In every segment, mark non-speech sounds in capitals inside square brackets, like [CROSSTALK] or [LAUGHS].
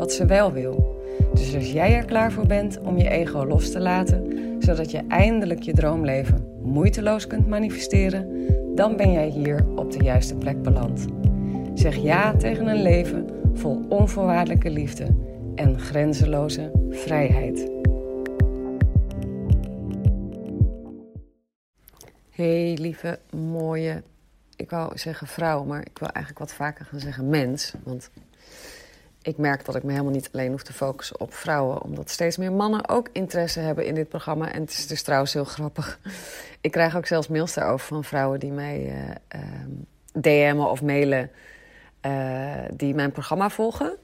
wat ze wel wil. Dus als jij er klaar voor bent om je ego los te laten, zodat je eindelijk je droomleven moeiteloos kunt manifesteren, dan ben jij hier op de juiste plek beland. Zeg ja tegen een leven vol onvoorwaardelijke liefde en grenzeloze vrijheid. Hey lieve, mooie, ik wou zeggen vrouw, maar ik wil eigenlijk wat vaker gaan zeggen mens. Want ik merk dat ik me helemaal niet alleen hoef te focussen op vrouwen, omdat steeds meer mannen ook interesse hebben in dit programma. En het is dus trouwens heel grappig. [LAUGHS] Ik krijg ook zelfs mails daarover van vrouwen die mij uh, uh, DM'en of mailen, uh, die mijn programma volgen.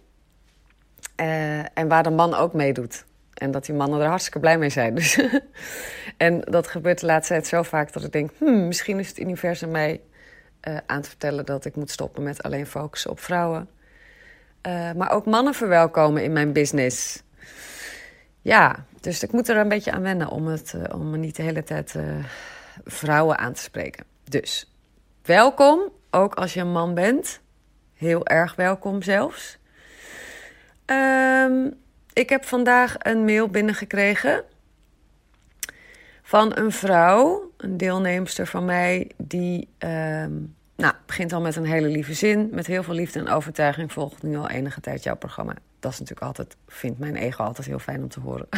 en waar de man ook meedoet. En dat die mannen er hartstikke blij mee zijn. [LAUGHS] Dus [LAUGHS] en dat gebeurt de laatste tijd zo vaak dat ik denk: hmm, misschien is het universum mij aan te vertellen dat ik moet stoppen met alleen focussen op vrouwen. Uh, maar ook mannen verwelkomen in mijn business. Ja, dus ik moet er een beetje aan wennen om, het, uh, om niet de hele tijd uh, vrouwen aan te spreken. Dus welkom, ook als je een man bent. Heel erg welkom zelfs. Um, ik heb vandaag een mail binnengekregen van een vrouw, een deelnemster van mij, die. Um, nou, begint al met een hele lieve zin. Met heel veel liefde en overtuiging volgt nu al enige tijd jouw programma. Dat is natuurlijk altijd, vindt mijn ego altijd heel fijn om te horen.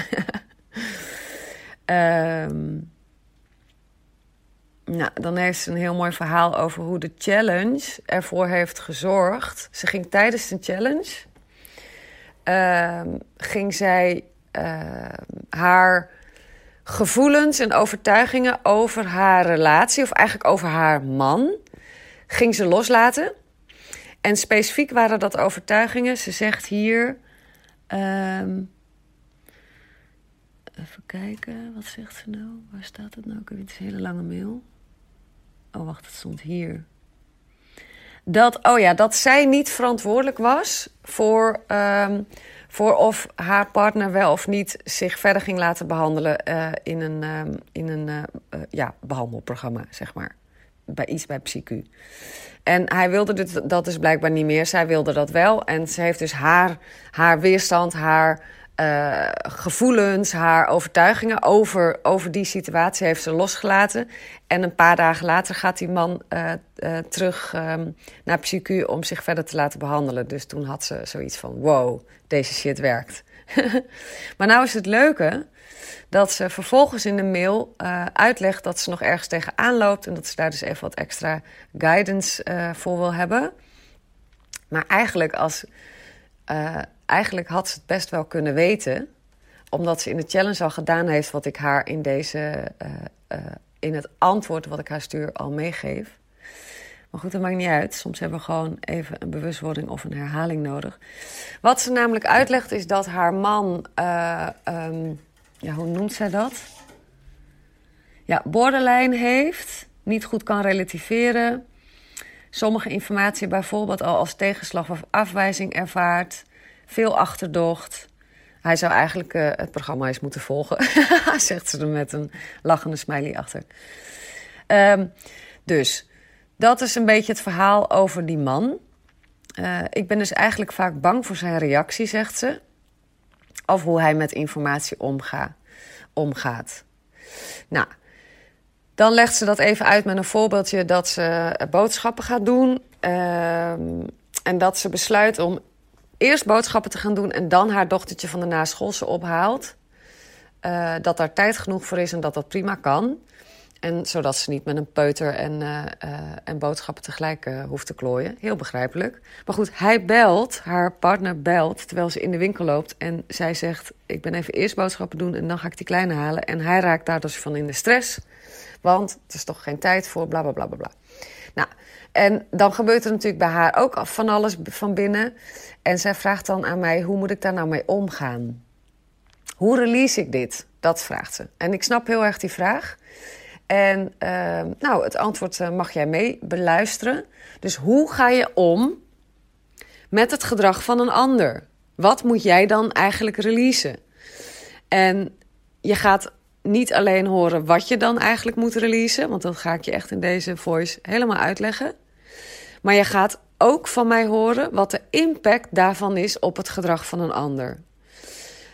um, [LAUGHS] nou, dan heeft ze een heel mooi verhaal over hoe de challenge ervoor heeft gezorgd. Ze ging tijdens de challenge, uh, ging zij uh, haar gevoelens en overtuigingen over haar relatie, of eigenlijk over haar man, ging ze loslaten. En specifiek waren dat overtuigingen. Ze zegt hier. Um, even kijken, wat zegt ze nou? Waar staat het nou? Ik heb een hele lange mail. Oh, wacht, het stond hier. Dat, oh ja, dat zij niet verantwoordelijk was voor, um, voor of haar partner wel of niet zich verder ging laten behandelen uh, in een, um, in een uh, uh, ja, behandelprogramma, zeg maar bij iets bij PsyQ. En hij wilde dit, dat dus blijkbaar niet meer. Zij wilde dat wel. En ze heeft dus haar, haar weerstand, haar uh, gevoelens, haar overtuigingen over, over die situatie heeft ze losgelaten. En een paar dagen later gaat die man uh, uh, terug um, naar PsyQ om zich verder te laten behandelen. Dus toen had ze zoiets van: wow, deze shit werkt. [LAUGHS] maar nou is het leuke dat ze vervolgens in de mail uitlegt dat ze nog ergens tegenaan loopt en dat ze daar dus even wat extra guidance voor wil hebben. Maar eigenlijk, als, uh, eigenlijk had ze het best wel kunnen weten, omdat ze in de challenge al gedaan heeft wat ik haar in deze, in het antwoord wat ik haar stuur al meegeef. Maar goed, dat maakt niet uit. Soms hebben we gewoon even een bewustwording of een herhaling nodig. Wat ze namelijk uitlegt is dat haar man. Um, ja, hoe noemt zij dat? Ja, borderline heeft, niet goed kan relativeren. Sommige informatie bijvoorbeeld al als tegenslag of afwijzing ervaart. Veel achterdocht. Hij zou eigenlijk uh, het programma eens moeten volgen, [LAUGHS] zegt ze er met een lachende smiley achter. Um, dus dat is een beetje het verhaal over die man. Uh, ik ben dus eigenlijk vaak bang voor zijn reactie, zegt ze. Of hoe hij met informatie omga, omgaat. Nou, dan legt ze dat even uit met een voorbeeldje dat ze boodschappen gaat doen. Uh, en dat ze besluit om eerst boodschappen te gaan doen en dan haar dochtertje van de naschoolse ophaalt. Uh, dat daar tijd genoeg voor is en dat dat prima kan. En zodat ze niet met een peuter en, uh, en boodschappen tegelijk hoeft te klooien. Heel begrijpelijk. Maar goed, hij belt, haar partner belt terwijl ze in de winkel loopt. En zij zegt: Ik ben even eerst boodschappen doen en dan ga ik die kleine halen. En hij raakt daar dus van in de stress. Want het is toch geen tijd voor, bla bla bla bla. Nou, en dan gebeurt er natuurlijk bij haar ook van alles van binnen. En zij vraagt dan aan mij: hoe moet ik daar nou mee omgaan? Hoe release ik dit? Dat vraagt ze. En ik snap heel erg die vraag. En uh, nou, het antwoord eh, mag jij mee beluisteren. Dus hoe ga je om met het gedrag van een ander? Wat moet jij dan eigenlijk releasen? En je gaat niet alleen horen wat je dan eigenlijk moet releasen, want dat ga ik je echt in deze voice helemaal uitleggen. Maar je gaat ook van mij horen wat de impact daarvan is op het gedrag van een ander.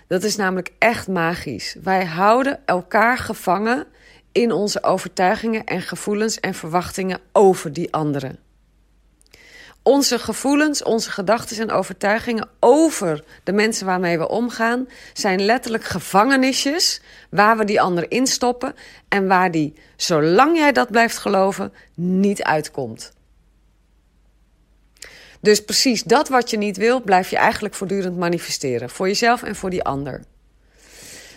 Dat is namelijk echt magisch. Wij houden elkaar gevangen in onze overtuigingen en gevoelens en verwachtingen over die anderen. Onze gevoelens, onze gedachten en overtuigingen over de mensen waarmee we omgaan zijn letterlijk gevangenisjes waar we die ander instoppen en waar die, zolang jij dat blijft geloven, niet uitkomt. Dus precies dat wat je niet wil, blijf je eigenlijk voortdurend manifesteren. Voor jezelf en voor die ander.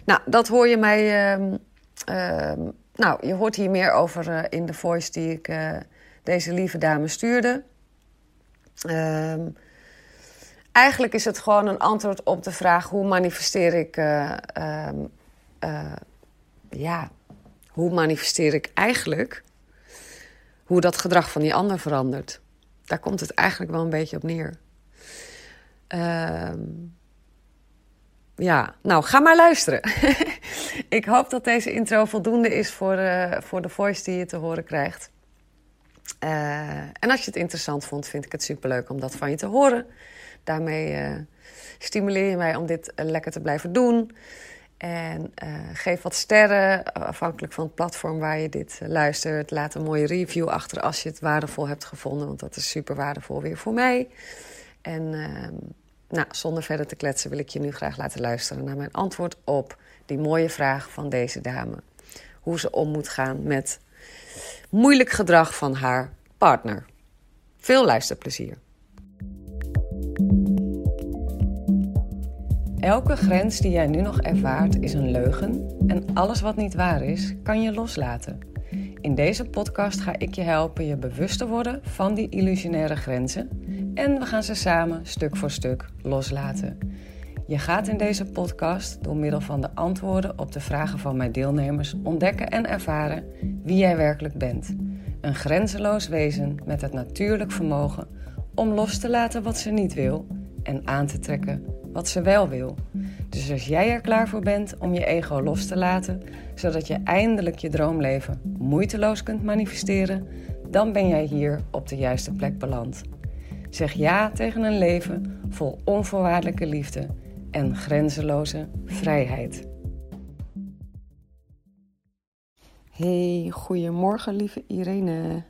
Nou, dat hoor je mij. Uh, uh, nou, je hoort hier meer over uh, in de voice die ik uh, deze lieve dame stuurde. Ehm, eigenlijk is het gewoon een antwoord op de vraag: hoe manifesteer ik. Ehm, ja, hoe manifesteer ik eigenlijk hoe dat gedrag van die ander verandert? Daar komt het eigenlijk wel een beetje op neer. Ehm, ja, nou, ga maar luisteren. [LAUGHS] ik hoop dat deze intro voldoende is voor, uh, voor de voice die je te horen krijgt. Uh, en als je het interessant vond, vind ik het superleuk om dat van je te horen. Daarmee uh, stimuleer je mij om dit lekker te blijven doen. En geef wat sterren, afhankelijk van het platform waar je dit luistert. Laat een mooie review achter als je het waardevol hebt gevonden, want dat is super waardevol weer voor mij. En uh, nou, zonder verder te kletsen wil ik je nu graag laten luisteren naar mijn antwoord op die mooie vraag van deze dame. Hoe ze om moet gaan met moeilijk gedrag van haar partner. Veel luisterplezier. Elke grens die jij nu nog ervaart is een leugen en alles wat niet waar is, kan je loslaten. In deze podcast ga ik je helpen je bewust te worden van die illusionaire grenzen en we gaan ze samen stuk voor stuk loslaten. Je gaat in deze podcast door middel van de antwoorden op de vragen van mijn deelnemers ontdekken en ervaren wie jij werkelijk bent. Een grenzeloos wezen met het natuurlijk vermogen om los te laten wat ze niet wil en aan te trekken wat ze wel wil. Dus als jij er klaar voor bent om je ego los te laten, zodat je eindelijk je droomleven moeiteloos kunt manifesteren, dan ben jij hier op de juiste plek beland. Zeg ja tegen een leven vol onvoorwaardelijke liefde en grenzeloze vrijheid. Hey, goedemorgen lieve Irene.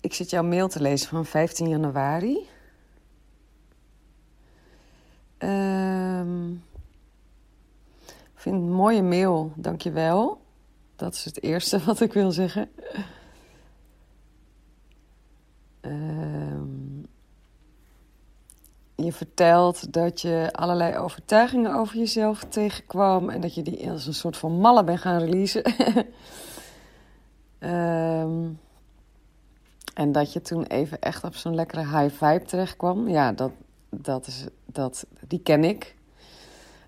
Ik zit jouw mail te lezen van 15 januari. Ik vind het een mooie mail, dankjewel. Dat is het eerste [LAUGHS] wat ik wil zeggen. Je vertelt dat je allerlei overtuigingen over jezelf tegenkwam en dat je die als een soort van malle bent gaan releasen. um, [LAUGHS] en dat je toen even echt op zo'n lekkere high vibe terecht kwam. Ja, dat, dat is, dat, die ken ik.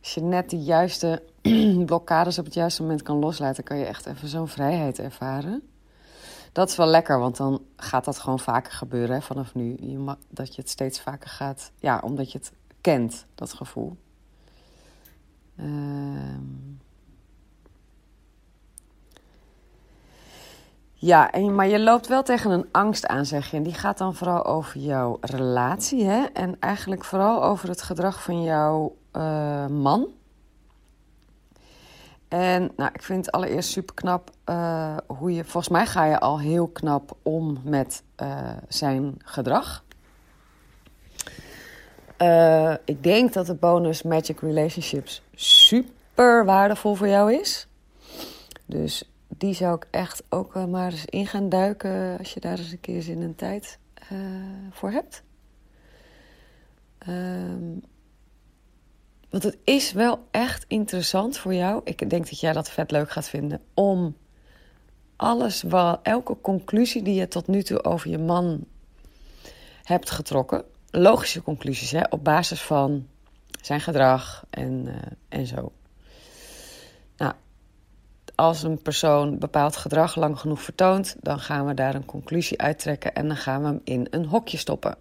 Als je net die juiste [CLEARS THROAT] blokkades op het juiste moment kan loslaten, kan je echt even zo'n vrijheid ervaren. Dat is wel lekker, want dan gaat dat gewoon vaker gebeuren hè, vanaf nu. Je dat je het steeds vaker gaat, ja, omdat je het kent, dat gevoel. Uh... Ja, en, maar je loopt wel tegen een angst aan, zeg je. En die gaat dan vooral over jouw relatie, hè? En eigenlijk vooral over het gedrag van jouw uh, man. En nou, ik vind het allereerst super knap uh, hoe je. Volgens mij ga je al heel knap om met uh, zijn gedrag. Uh, ik denk dat de bonus Magic Relationships super waardevol voor jou is. Dus die zou ik echt ook maar eens in gaan duiken als je daar eens een keer zin en tijd voor hebt. Um, want het is wel echt interessant voor jou. Ik denk dat jij dat vet leuk gaat vinden om alles wat, elke conclusie die je tot nu toe over je man hebt getrokken, logische conclusies hè, op basis van zijn gedrag en, uh, en zo. Nou, als een persoon bepaald gedrag lang genoeg vertoont, dan gaan we daar een conclusie uittrekken en dan gaan we hem in een hokje stoppen.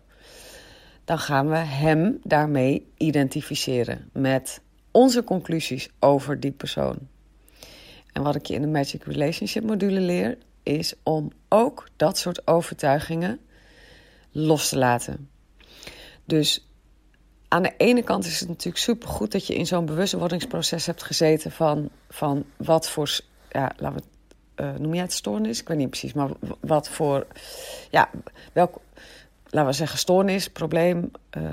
Dan gaan we hem daarmee identificeren met onze conclusies over die persoon. En wat ik je in de Magic Relationship module leer, is om ook dat soort overtuigingen los te laten. Dus aan de ene kant is het natuurlijk supergoed dat je in zo'n bewustwordingsproces hebt gezeten van, van wat voor, ja, laten we uh, noem jij het stoornis? Ik weet niet precies, maar wat voor, ja, welk, laten we zeggen, stoornis, probleem uh,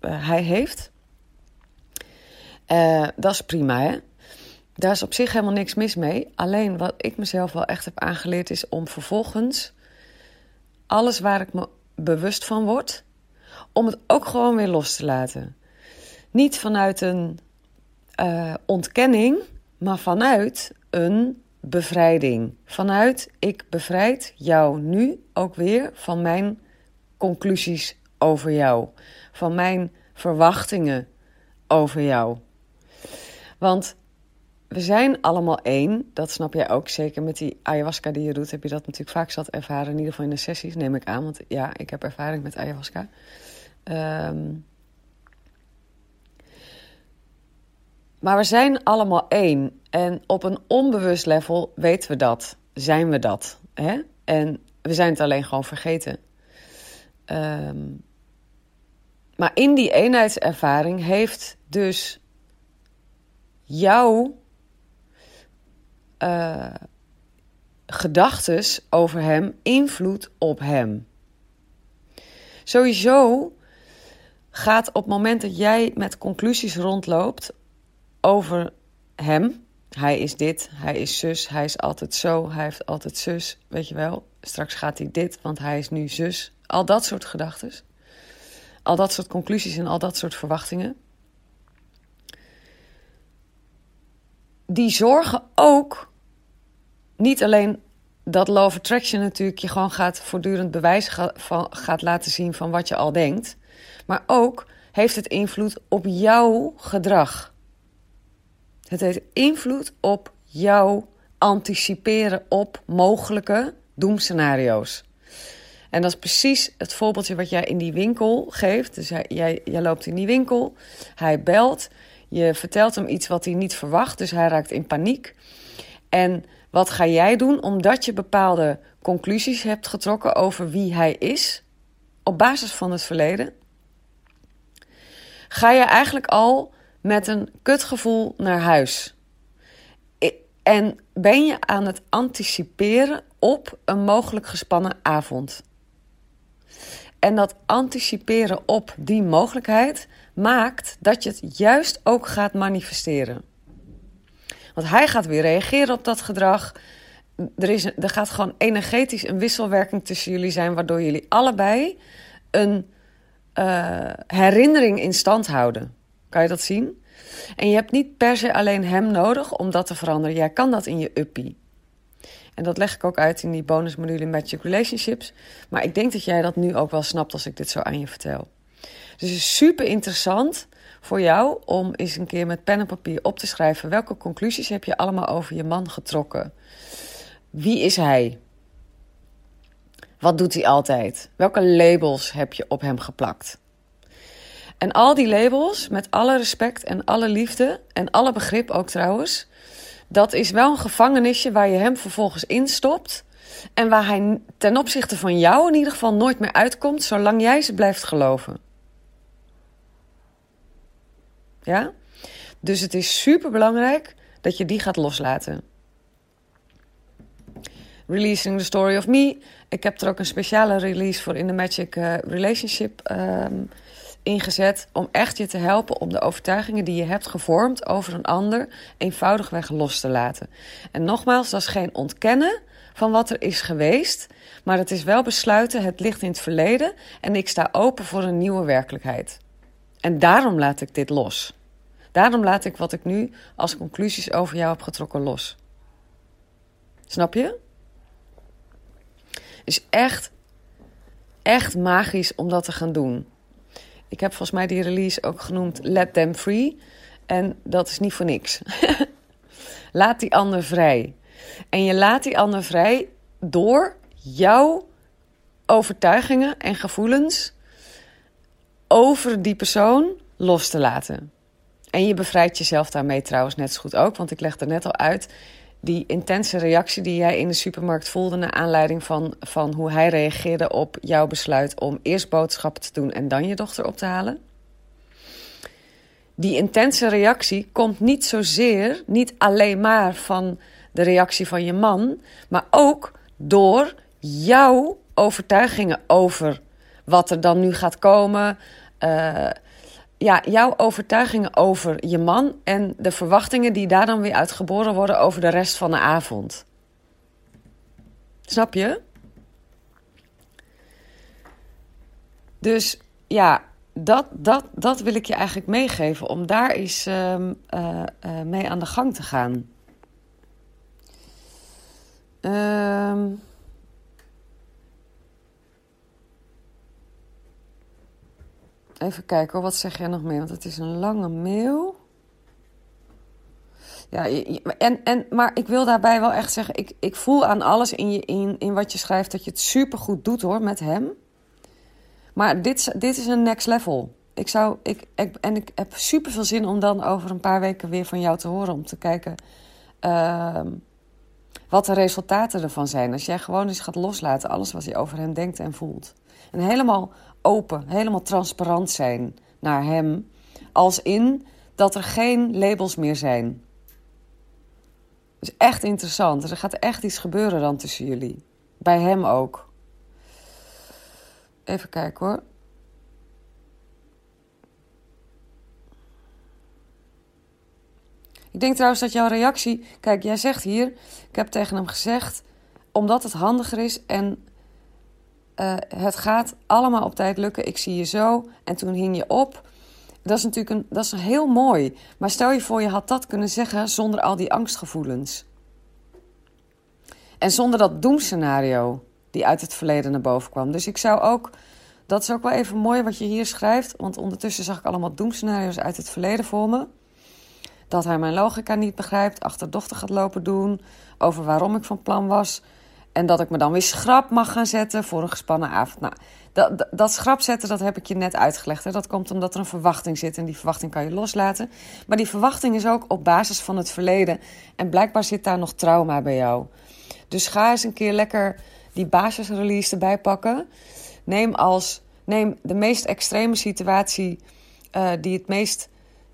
uh, hij heeft. dat is prima, hè? Daar is op zich helemaal niks mis mee. Alleen wat ik mezelf wel echt heb aangeleerd is om vervolgens alles waar ik me bewust van word, om het ook gewoon weer los te laten. Niet vanuit een ontkenning, maar vanuit een bevrijding. Vanuit ik bevrijd jou nu ook weer van mijn conclusies over jou, van mijn verwachtingen over jou. Want we zijn allemaal één. Dat snap jij ook. Zeker met die ayahuasca die je doet, heb je dat natuurlijk vaak zat ervaren. In ieder geval in de sessies, neem ik aan. Want ja, ik heb ervaring met ayahuasca. Um... Maar we zijn allemaal één. En op een onbewust level weten we dat. Zijn we dat. Hè? En we zijn het alleen gewoon vergeten. Um... Maar in die eenheidservaring heeft dus jouw uh, gedachtes over hem invloed op hem. Sowieso gaat op het moment dat jij met conclusies rondloopt over hem. Hij is dit, hij is zus, hij is altijd zo, hij heeft altijd zus, weet je wel. Straks gaat hij dit, want hij is nu zus. Al dat soort gedachten. Al dat soort conclusies en al dat soort verwachtingen. Die zorgen ook niet alleen dat law of attraction natuurlijk je gewoon gaat voortdurend bewijs van, gaat laten zien van wat je al denkt. Maar ook heeft het invloed op jouw gedrag. Het heeft invloed op jouw anticiperen op mogelijke doemscenario's. En dat is precies het voorbeeldje wat jij in die winkel geeft. Dus jij, jij, loopt in die winkel, hij belt, je vertelt hem iets wat hij niet verwacht, dus hij raakt in paniek. En wat ga jij doen omdat je bepaalde conclusies hebt getrokken over wie hij is op basis van het verleden? Ga je eigenlijk al met een kutgevoel naar huis? En ben je aan het anticiperen op een mogelijk gespannen avond? En dat anticiperen op die mogelijkheid maakt dat je het juist ook gaat manifesteren. Want hij gaat weer reageren op dat gedrag. Er, is, er gaat gewoon energetisch een wisselwerking tussen jullie zijn, waardoor jullie allebei een uh, herinnering in stand houden. Kan je dat zien? En je hebt niet per se alleen hem nodig om dat te veranderen. Jij kan dat in je uppie. En dat leg ik ook uit in die bonusmodule Magic Relationships. Maar ik denk dat jij dat nu ook wel snapt als ik dit zo aan je vertel. Dus het is super interessant voor jou om eens een keer met pen en papier op te schrijven welke conclusies heb je allemaal over je man getrokken. Wie is hij? Wat doet hij altijd? Welke labels heb je op hem geplakt? En al die labels, met alle respect en alle liefde en alle begrip ook trouwens, dat is wel een gevangenisje waar je hem vervolgens instopt. En waar hij ten opzichte van jou in ieder geval nooit meer uitkomt, zolang jij ze blijft geloven. Ja? Dus het is super belangrijk dat je die gaat loslaten. Releasing the Story of Me. Ik heb er ook een speciale release voor in de Magic uh, Relationship um, ingezet. Om echt je te helpen om de overtuigingen die je hebt gevormd over een ander eenvoudigweg los te laten. En nogmaals, dat is geen ontkennen van wat er is geweest. Maar het is wel besluiten, het ligt in het verleden en ik sta open voor een nieuwe werkelijkheid. En daarom laat ik dit los. Daarom laat ik wat ik nu als conclusies over jou heb getrokken los. Snap je? Is echt, echt magisch om dat te gaan doen. Ik heb volgens mij die release ook genoemd Let Them Free. En dat is niet voor niks. [LAUGHS] laat die ander vrij. En je laat die ander vrij door jouw overtuigingen en gevoelens over die persoon los te laten. En je bevrijdt jezelf daarmee trouwens net zo goed ook. Want ik legde net al uit die intense reactie die jij in de supermarkt voelde naar aanleiding van, van hoe hij reageerde op jouw besluit om eerst boodschappen te doen en dan je dochter op te halen. Die intense reactie komt niet zozeer, niet alleen maar van de reactie van je man, maar ook door jouw overtuigingen over wat er dan nu gaat komen. Uh, ja, jouw overtuigingen over je man en de verwachtingen die daar dan weer uit geboren worden over de rest van de avond. Snap je? Dus ja, dat, dat, dat wil ik je eigenlijk meegeven om daar eens uh, uh, mee aan de gang te gaan. Ehm. Even kijken hoor, wat zeg jij nog meer? Want het is een lange mail. Ja, en, en, maar ik wil daarbij wel echt zeggen: ik, ik voel aan alles in, je, in, in wat je schrijft dat je het supergoed doet hoor met hem. Maar dit, dit is een next level. Ik zou, ik, ik, en ik heb super veel zin om dan over een paar weken weer van jou te horen. Om te kijken uh, wat de resultaten ervan zijn. Als jij gewoon eens gaat loslaten, alles wat je over hem denkt en voelt. En helemaal open, helemaal transparant zijn naar hem. Als in dat er geen labels meer zijn. Dat is echt interessant. Er gaat echt iets gebeuren dan tussen jullie. Bij hem ook. Even kijken hoor. Ik denk trouwens dat jouw reactie. Kijk, jij zegt hier. Ik heb tegen hem gezegd. Omdat het handiger is en uh, het gaat allemaal op tijd lukken. Ik zie je zo. En toen hing je op. Dat is natuurlijk een, dat is heel mooi. Maar stel je voor, je had dat kunnen zeggen zonder al die angstgevoelens. En zonder dat doemscenario die uit het verleden naar boven kwam. Dus ik zou ook, dat is ook wel even mooi wat je hier schrijft. Want ondertussen zag ik allemaal doemscenario's uit het verleden voor me. Dat hij mijn logica niet begrijpt, achterdochtig gaat lopen doen, over waarom ik van plan was en dat ik me dan weer schrap mag gaan zetten voor een gespannen avond. Nou, dat, dat, schrap zetten, dat heb ik je net uitgelegd. Hè. Dat komt omdat er een verwachting zit en die verwachting kan je loslaten. Maar die verwachting is ook op basis van het verleden. En blijkbaar zit daar nog trauma bij jou. Dus ga eens een keer lekker die basisrelease erbij pakken. Neem, als, neem de meest extreme situatie uh, die het meest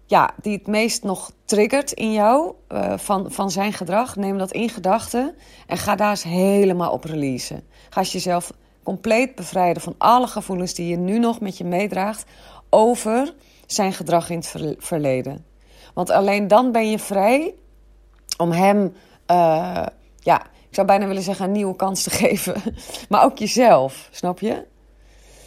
ja, die het meest nog triggert in jou uh, van, van zijn gedrag. Neem dat in gedachten en ga daar eens helemaal op releasen. Ga jezelf compleet bevrijden van alle gevoelens die je nu nog met je meedraagt over zijn gedrag in het verleden. Want alleen dan ben je vrij om hem, uh, ja, ik zou bijna willen zeggen, een nieuwe kans te [LAUGHS] geven. Maar ook jezelf, snap je?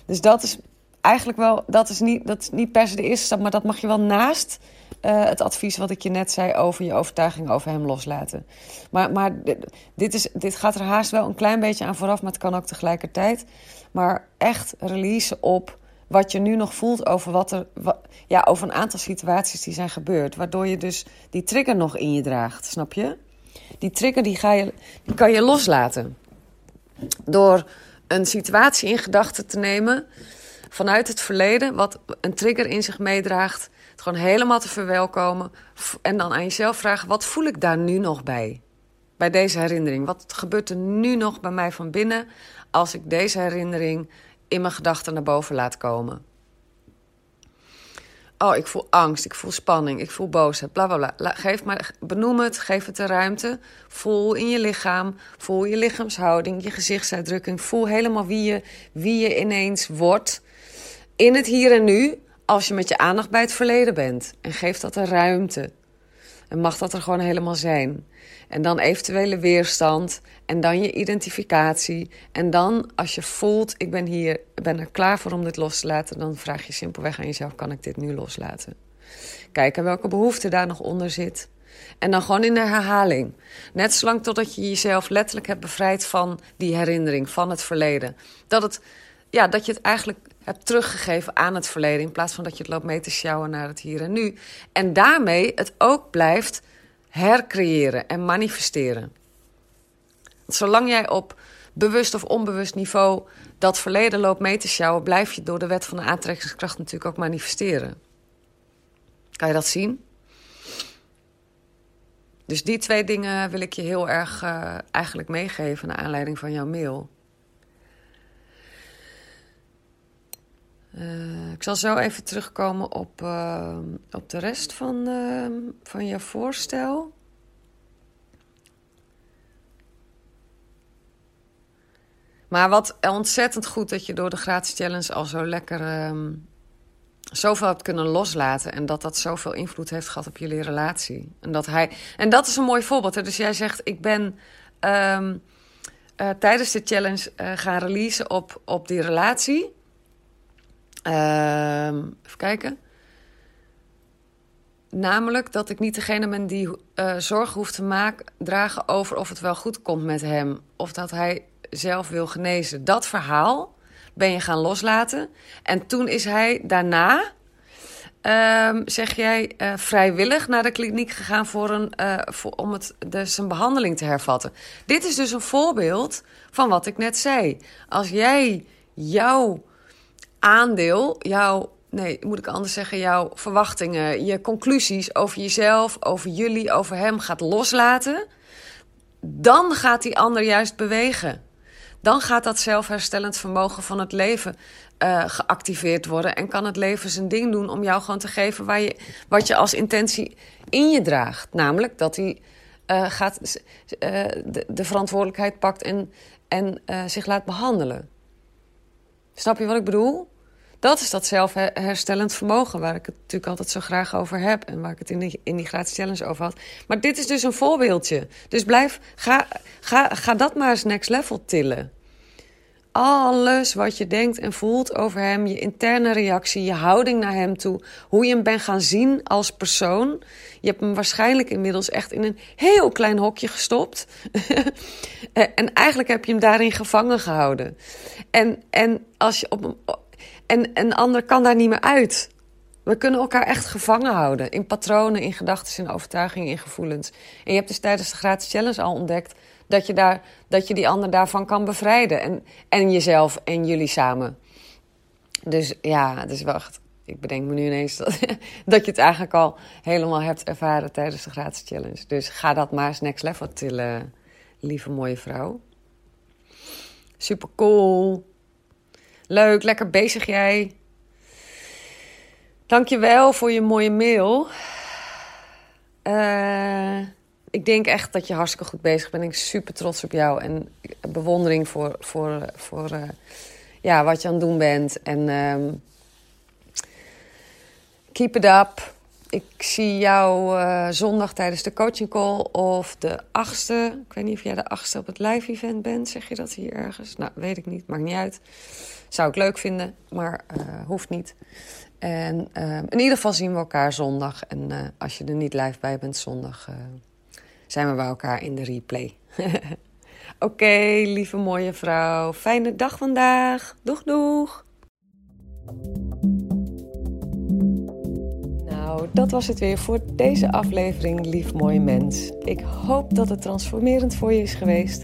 Dus dat is eigenlijk wel, dat is, niet, dat is niet per se de eerste stap, maar dat mag je wel naast uh, het advies wat ik je net zei over je overtuiging over hem loslaten. Maar, maar dit, is, dit gaat er haast wel een klein beetje aan vooraf, maar het kan ook tegelijkertijd. Maar echt release op wat je nu nog voelt over, wat er, ja, over een aantal situaties die zijn gebeurd. Waardoor je dus die trigger nog in je draagt, snap je? Die trigger die ga je, die kan je loslaten. Door een situatie in gedachten te nemen vanuit het verleden, wat een trigger in zich meedraagt, het gewoon helemaal te verwelkomen. En dan aan jezelf vragen: wat voel ik daar nu nog bij? Bij deze herinnering. Wat gebeurt er nu nog bij mij van binnen als ik deze herinnering in mijn gedachten naar boven laat komen? Oh, ik voel angst, ik voel spanning, ik voel boosheid, bla bla bla. Geef maar, benoem het, geef het de ruimte. Voel in je lichaam, voel je lichaamshouding, je gezichtsuitdrukking. Voel helemaal wie je, wie je ineens wordt in het hier en nu als je met je aandacht bij het verleden bent. En geef dat de ruimte. En mag dat er gewoon helemaal zijn. En dan eventuele weerstand. En dan je identificatie. En dan als je voelt, ik ben hier, ben er klaar voor om dit los te laten. Dan vraag je simpelweg aan jezelf, kan ik dit nu loslaten? Kijken welke behoefte daar nog onder zit. En dan gewoon in de herhaling. Net zolang totdat je jezelf letterlijk hebt bevrijd van die herinnering, van het verleden. Dat, het, ja, dat je het eigenlijk teruggegeven aan het verleden. In plaats van dat je het loopt mee te sjouwen naar het hier en nu. En daarmee het ook blijft hercreëren en manifesteren. Zolang jij op bewust of onbewust niveau dat verleden loopt mee te sjouwen, blijf je door de wet van de aantrekkingskracht natuurlijk ook manifesteren. Kan je dat zien? Dus die twee dingen wil ik je heel erg uh, eigenlijk meegeven naar aanleiding van jouw mail. Uh, ik zal zo even terugkomen op, uh, op de rest van, van je voorstel. Maar wat ontzettend goed dat je door de gratis challenge al zo lekker um, zoveel hebt kunnen loslaten. En dat dat zoveel invloed heeft gehad op jullie relatie. En dat, hij, en dat is een mooi voorbeeld. Hè? Dus jij zegt, ik ben uh, tijdens de challenge gaan releasen op, op die relatie. Uh, even kijken. Namelijk dat ik niet degene ben die uh, zorgen hoeft te maken, dragen over of het wel goed komt met hem. Of dat hij zelf wil genezen. Dat verhaal ben je gaan loslaten. En toen is hij daarna, um, zeg jij, uh, vrijwillig naar de kliniek gegaan voor een, voor, om het, dus zijn behandeling te hervatten. Dit is dus een voorbeeld van wat ik net zei. Als jij jouw aandeel, jouw nee, moet ik anders zeggen, jouw verwachtingen, je conclusies over jezelf, over jullie, over hem gaat loslaten, dan gaat die ander juist bewegen dan gaat dat zelfherstellend vermogen van het leven uh, geactiveerd worden. En kan het leven zijn ding doen om jou gewoon te geven waar je, wat je als intentie in je draagt. Namelijk dat hij uh, gaat, uh, de, de, verantwoordelijkheid pakt en, en zich laat behandelen. Snap je wat ik bedoel? Dat is dat zelfherstellend vermogen waar ik het natuurlijk altijd zo graag over heb. En waar ik het in die, in die gratis challenge over had. Maar dit is dus een voorbeeldje. Dus blijf, ga, ga, ga dat maar eens next level tillen. Alles wat je denkt en voelt over hem, je interne reactie, je houding naar hem toe, hoe je hem bent gaan zien als persoon. Je hebt hem waarschijnlijk inmiddels echt in een heel klein hokje gestopt. [LAUGHS] en eigenlijk heb je hem daarin gevangen gehouden. En, en als je op en een ander kan daar niet meer uit. We kunnen elkaar echt gevangen houden in patronen, in gedachten, in overtuigingen, in gevoelens. En je hebt dus tijdens de gratis challenge al ontdekt dat je, daar, dat je die ander daarvan kan bevrijden. En, en jezelf en jullie samen. Dus ja, dus wacht. Ik bedenk me nu ineens dat, [LAUGHS] dat je het eigenlijk al helemaal hebt ervaren tijdens de gratis challenge. Dus ga dat maar eens next level tillen, lieve mooie vrouw. Super cool. Leuk, lekker bezig jij. Dankjewel voor je mooie mail. Uh, ik denk echt dat je hartstikke goed bezig bent. Ik ben super trots op jou en bewondering voor, voor, voor uh, ja, wat je aan het doen bent. En um, keep it up. Ik zie jou uh, zondag tijdens de coaching call of de achtste. Ik weet niet of jij de achtste op het live event bent. Zeg je dat hier ergens? Nou, weet ik niet. Maakt niet uit. Zou ik leuk vinden, maar uh, hoeft niet. En uh, in ieder geval zien we elkaar zondag. En uh, als je er niet live bij bent zondag, zijn we bij elkaar in de replay. [LAUGHS] Oké, lieve mooie vrouw. Fijne dag vandaag. Doeg, doeg. Nou, dat was het weer voor deze aflevering, lief mooie mens. Ik hoop dat het transformerend voor je is geweest.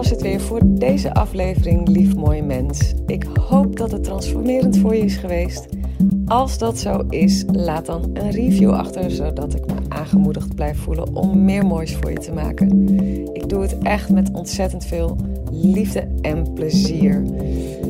Was het weer voor deze aflevering, lief mooi mens. Ik hoop dat het transformerend voor je is geweest. Als dat zo is, laat dan een review achter, zodat ik me aangemoedigd blijf voelen om meer moois voor je te maken. Ik doe het echt met ontzettend veel liefde en plezier.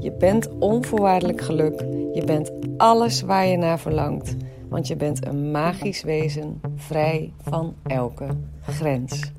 je bent onvoorwaardelijk geluk, je bent alles waar je naar verlangt, want je bent een magisch wezen vrij van elke grens.